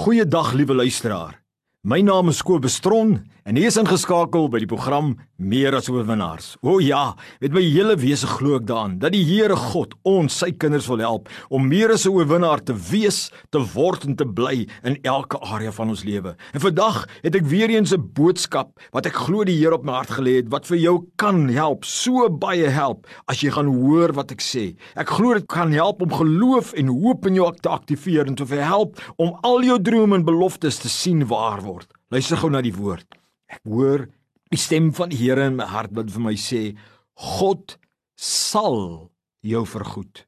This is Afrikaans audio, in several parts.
Goeiedag liewe luisteraar. My naam is Kobus Tron en ek is ingeskakel by die program Meer as oorwinnaars. O ja, met my hele wese glo ek daaraan dat die Here God ons sy kinders wil help om meer as 'n oorwinnaar te wees, te word en te bly in elke area van ons lewe. En vandag het ek weer eens 'n boodskap wat ek glo die Here op my hart gelê het wat vir jou kan help, so baie help as jy gaan hoor wat ek sê. Ek glo dit kan help om geloof en hoop in jou te aktiveer en te help om al jou drome en beloftes te sien waar word. Luister gou na die woord. Ek hoor die stem van die Here in my hart wat vir my sê God sal jou vergoed.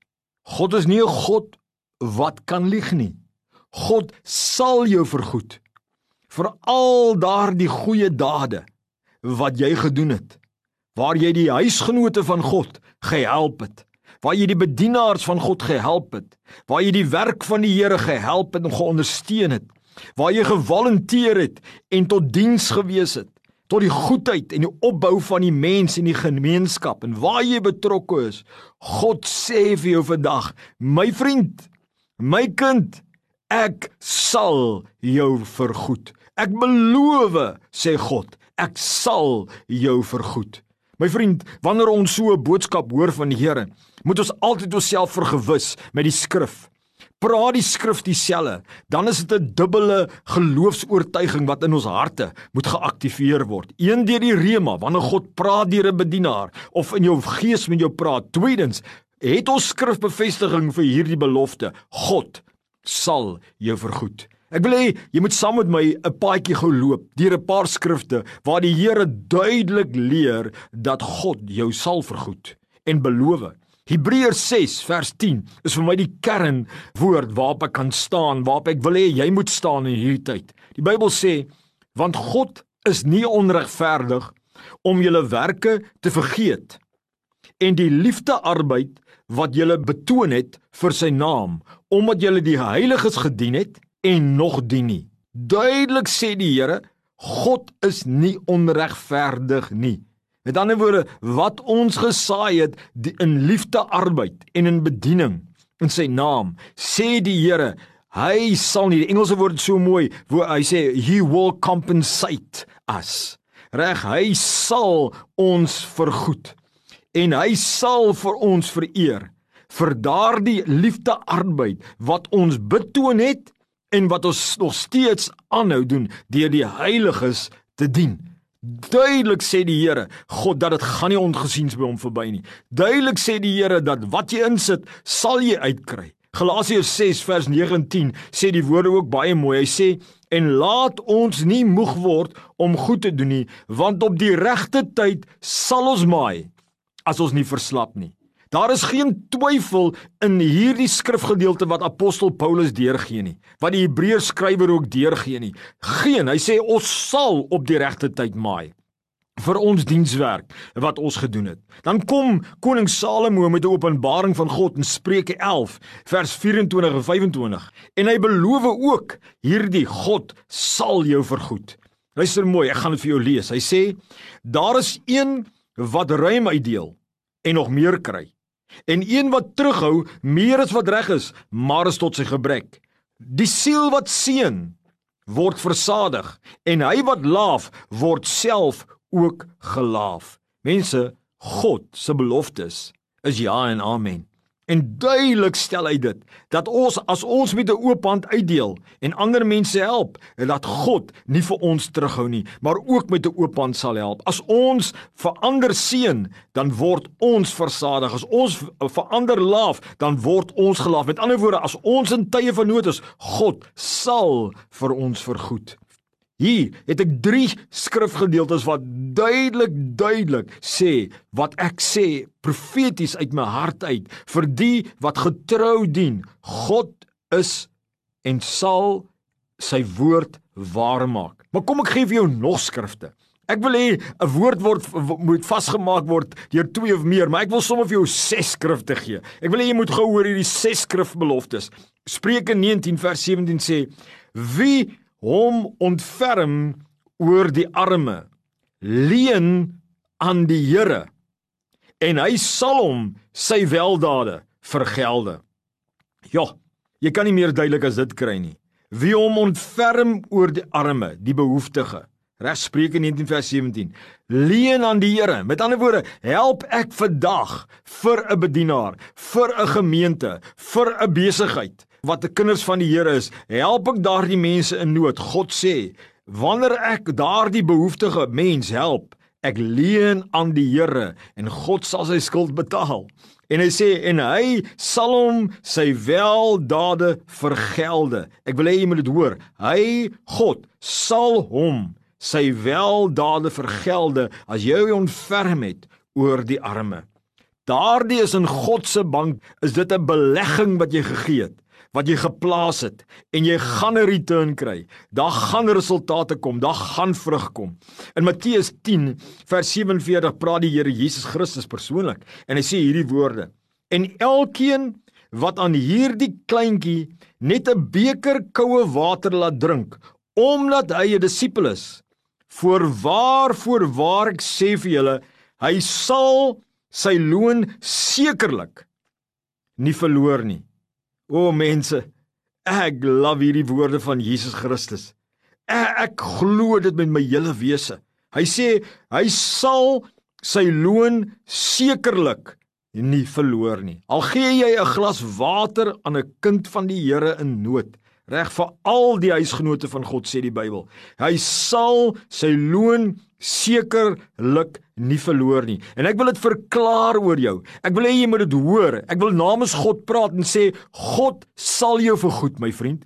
God is nie 'n God wat kan lieg nie. God sal jou vergoed vir al daardie goeie dade wat jy gedoen het. Waar jy die huisgenote van God gehelp het, waar jy die bedienaars van God gehelp het, waar jy die werk van die Here gehelp en geondersteun het, waar jy gevolunteer het en tot diens gewees het. Tot die goedheid en die opbou van die mens en die gemeenskap. En waar jy betrokke is. God sê vir jou vandag my vriend my kind ek sal jou vergoed. Ek beloof sê God ek sal jou vergoed. My vriend wanneer ons so 'n boodskap hoor van die Here moet ons altyd onsself vergewis met die skrif praat die skrif dieselfde, dan is dit 'n dubbele geloofs-oortuiging wat in ons harte moet geaktiveer word. Een deur die rema, wanneer God praat deur 'n bedienaar of in jou gees met jou praat. Tweedens, het ons skrifbevestiging vir hierdie belofte. God sal jou vergoed. Ek wil hê jy moet saam met my 'n paadjie gou loop deur 'n paar skrifte waar die Here duidelik leer dat God jou sal vergoed en beloof. Hebreërs 6 vers 10 is vir my die kern woord waarop ek kan staan, waarop ek wil hê jy moet staan in hierdie tyd. Die Bybel sê, want God is nie onregverdig om julle werke te vergeet en die liefdearbeid wat julle betoon het vir sy naam, omdat julle die heiliges gedien het en nog dien nie. Duidelik sê die Here, God is nie onregverdig nie. Met ander woorde, wat ons gesaai het in liefde arbeid en in bediening in sy naam, sê die Here, hy sal nie die Engelse woord so mooi, waar hy sê he will compensate us. Reg, hy sal ons vergoed en hy sal vir ons vereer vir daardie liefde arbeid wat ons betoon het en wat ons nog steeds aanhou doen deur die heiliges te dien. Duidelik sê die Here, God dat dit gaan nie ongesiens by hom verby nie. Duidelik sê die Here dat wat jy insit, sal jy uitkry. Galasiërs 6 vers 19 sê die woorde ook baie mooi. Hy sê en laat ons nie moeg word om goed te doen nie, want op die regte tyd sal ons maai as ons nie verslap nie. Daar is geen twyfel in hierdie skrifgedeelte wat apostel Paulus deurgee nie, wat die Hebreërs skrywer ook deurgee nie. Geen, hy sê ons sal op die regte tyd maai vir ons dienswerk wat ons gedoen het. Dan kom koning Salomo met 'n openbaring van God in Spreuke 11 vers 24 en 25 en hy beloof ook hierdie God sal jou vergoed. Luister mooi, ek gaan dit vir jou lees. Hy sê daar is een wat ruim uitdeel en nog meer kry en een wat terughou meer as wat reg is, maar is tot sy gebrek. Die siel wat seën word versadig en hy wat laaf word self ook gelaaf. Mense, God se beloftes is ja en amen. En duidelik stel hy dit dat ons as ons met 'n oop hand uitdeel en ander mense help, dat God nie vir ons terughou nie, maar ook met 'n oop hand sal help. As ons verander seën, dan word ons versadig. As ons verander laaf, dan word ons gelaaf. Met ander woorde, as ons in tye van nood is, God sal vir ons vergoed. Hier het ek 3 skrifgedeeltes wat duidelik duidelik sê wat ek sê profeties uit my hart uit vir die wat getrou dien. God is en sal sy woord waarmaak. Maar kom ek gee vir jou nog skrifte. Ek wil hê 'n woord word moet vasgemaak word deur twee of meer, maar ek wil sommer vir jou ses skrifte gee. Ek wil hê jy moet gou hoor hierdie ses skrifbeloftes. Spreuke 19 vers 17 sê: Wie hom ontferm oor die arme leen aan die Here en hy sal hom sy weldade vergelde ja jy kan nie meer duidelik as dit kry nie wie hom ontferm oor die arme, die behoeftige. Reg Spreuke 19 vers 17. Leen aan die Here. Met ander woorde, help ek vandag vir 'n bedienaar, vir 'n gemeente, vir 'n besigheid wat 'n kinders van die Here is. Help ek daardie mense in nood. God sê, wanneer ek daardie behoeftige mens help, ek leen aan die Here en God sal sy skuld betaal. En hy sê en hy sal hom sy weldade vergelde. Ek wil hê jy moet dit hoor. Hy God sal hom sy weldade vergelde as jy ontferm het oor die arme. Daardie is in God se bank, is dit 'n belegging wat jy gegee het wat jy geplaas het en jy gaan 'n return kry. Daar gaan resultate kom, daar gaan vrug kom. In Matteus 10 vers 47 praat die Here Jesus Christus persoonlik en hy sê hierdie woorde: En elkeen wat aan hierdie kleintjie net 'n beker koue water laat drink, omdat hy 'n disipel is, voorwaar voorwaar ek sê vir julle, hy sal sy loon sekerlik nie verloor nie. O mense, ek love hierdie woorde van Jesus Christus. Ek, ek glo dit met my hele wese. Hy sê hy sal sy loon sekerlik nie verloor nie. Al gee jy 'n glas water aan 'n kind van die Here in nood, reg vir al die huisgenote van God sê die Bybel. Hy sal sy loon sekerlik nie verloor nie. En ek wil dit verklaar oor jou. Ek wil hê jy moet dit hoor. Ek wil namens God praat en sê God sal jou vergoed, my vriend.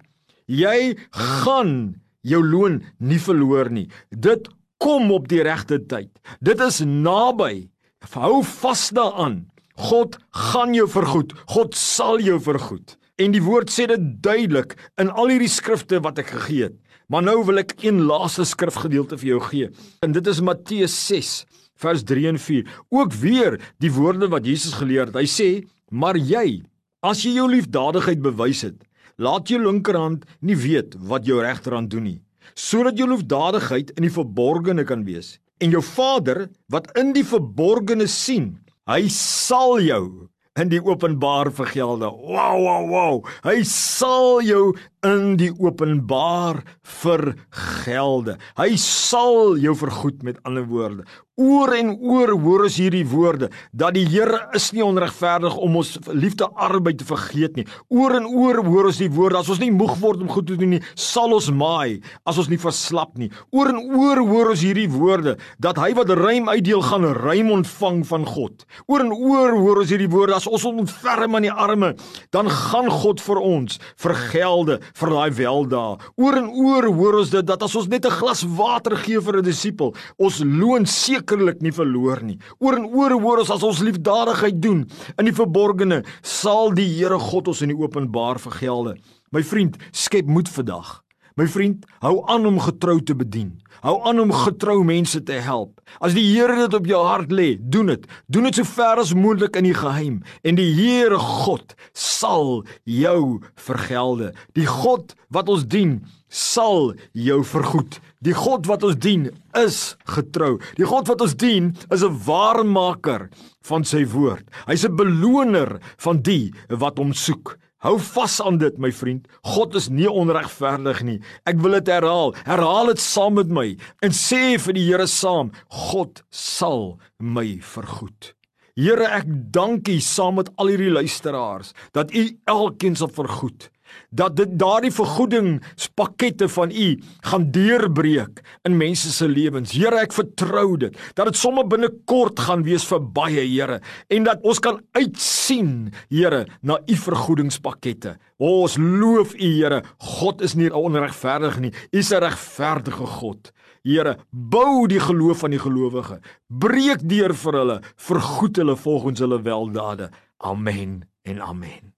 Jy gaan jou loon nie verloor nie. Dit kom op die regte tyd. Dit is naby. Hou vas daaraan. God gaan jou vergoed. God sal jou vergoed. En die woord sê dit duidelik in al hierdie skrifte wat ek gegee het. Maar nou wil ek een laaste skrifgedeelte vir jou gee. En dit is Matteus 6 vers 3 en 4. Ook weer die woorde wat Jesus geleer het. Hy sê: "Maar jy, as jy jou liefdadigheid bewys het, laat jou linkerhand nie weet wat jou regterhand doen nie, sodat jou liefdadigheid in die verborgene kan wees. En jou Vader wat in die verborgene sien, hy sal jou in die openbaar vergelde. Wow, wow, wow. Hy sal jou in die openbaar vergelde. Hy sal jou vergoed met ander woorde. Oor en oor hoor ons hierdie woorde dat die Here is nie onregverdig om ons liefde arbeid te vergeet nie. Oor en oor hoor ons die woorde as ons nie moeg word om goed te doen nie, sal ons maai as ons nie verslap nie. Oor en oor hoor ons hierdie woorde dat hy wat ruim uitdeel gaan ruim ontvang van God. Oor en oor hoor ons hierdie woorde as ons ontferm aan die arme, dan gaan God vir ons vergelde vir daai weldae. Oor en oor hoor ons dit dat as ons net 'n glas water gee vir 'n disipel, ons loon sekerlik nie verloor nie. Oor en oor hoor ons as ons liefdadigheid doen in die verborgene, sal die Here God ons in die openbaar vergelde. My vriend, skep moed vandag. My vriend, hou aan om getrou te bedien. Hou aan om getrou mense te help. As die Here dit op jou hart lê, doen dit. Doen dit so ver as moontlik in die geheim en die Here God sal jou vergelde. Die God wat ons dien, sal jou vergoed. Die God wat ons dien, is getrou. Die God wat ons dien, is 'n waarmaker van sy woord. Hy's 'n beloner van die wat hom soek. Hou vas aan dit my vriend. God is nie onregverdig nie. Ek wil dit herhaal. Herhaal dit saam met my en sê vir die Here saam, God sal my vergoed. Here, ek dank U saam met al hierdie luisteraars dat U elkeen sal vergoed dat dit daardie vergoedingspakkette van u gaan deurbreek in mense se lewens. Here, ek vertrou dit dat dit sommer binnekort gaan wees vir baie, Here, en dat ons kan uitsien, Here, na u vergoedingspakkette. O, ons loof u, Here. God is nie onregverdig nie. U is 'n regverdige God. Here, bou die geloof van die gelowige. Breek deur vir hulle, vergoed hulle volgens hulle weldade. Amen en amen.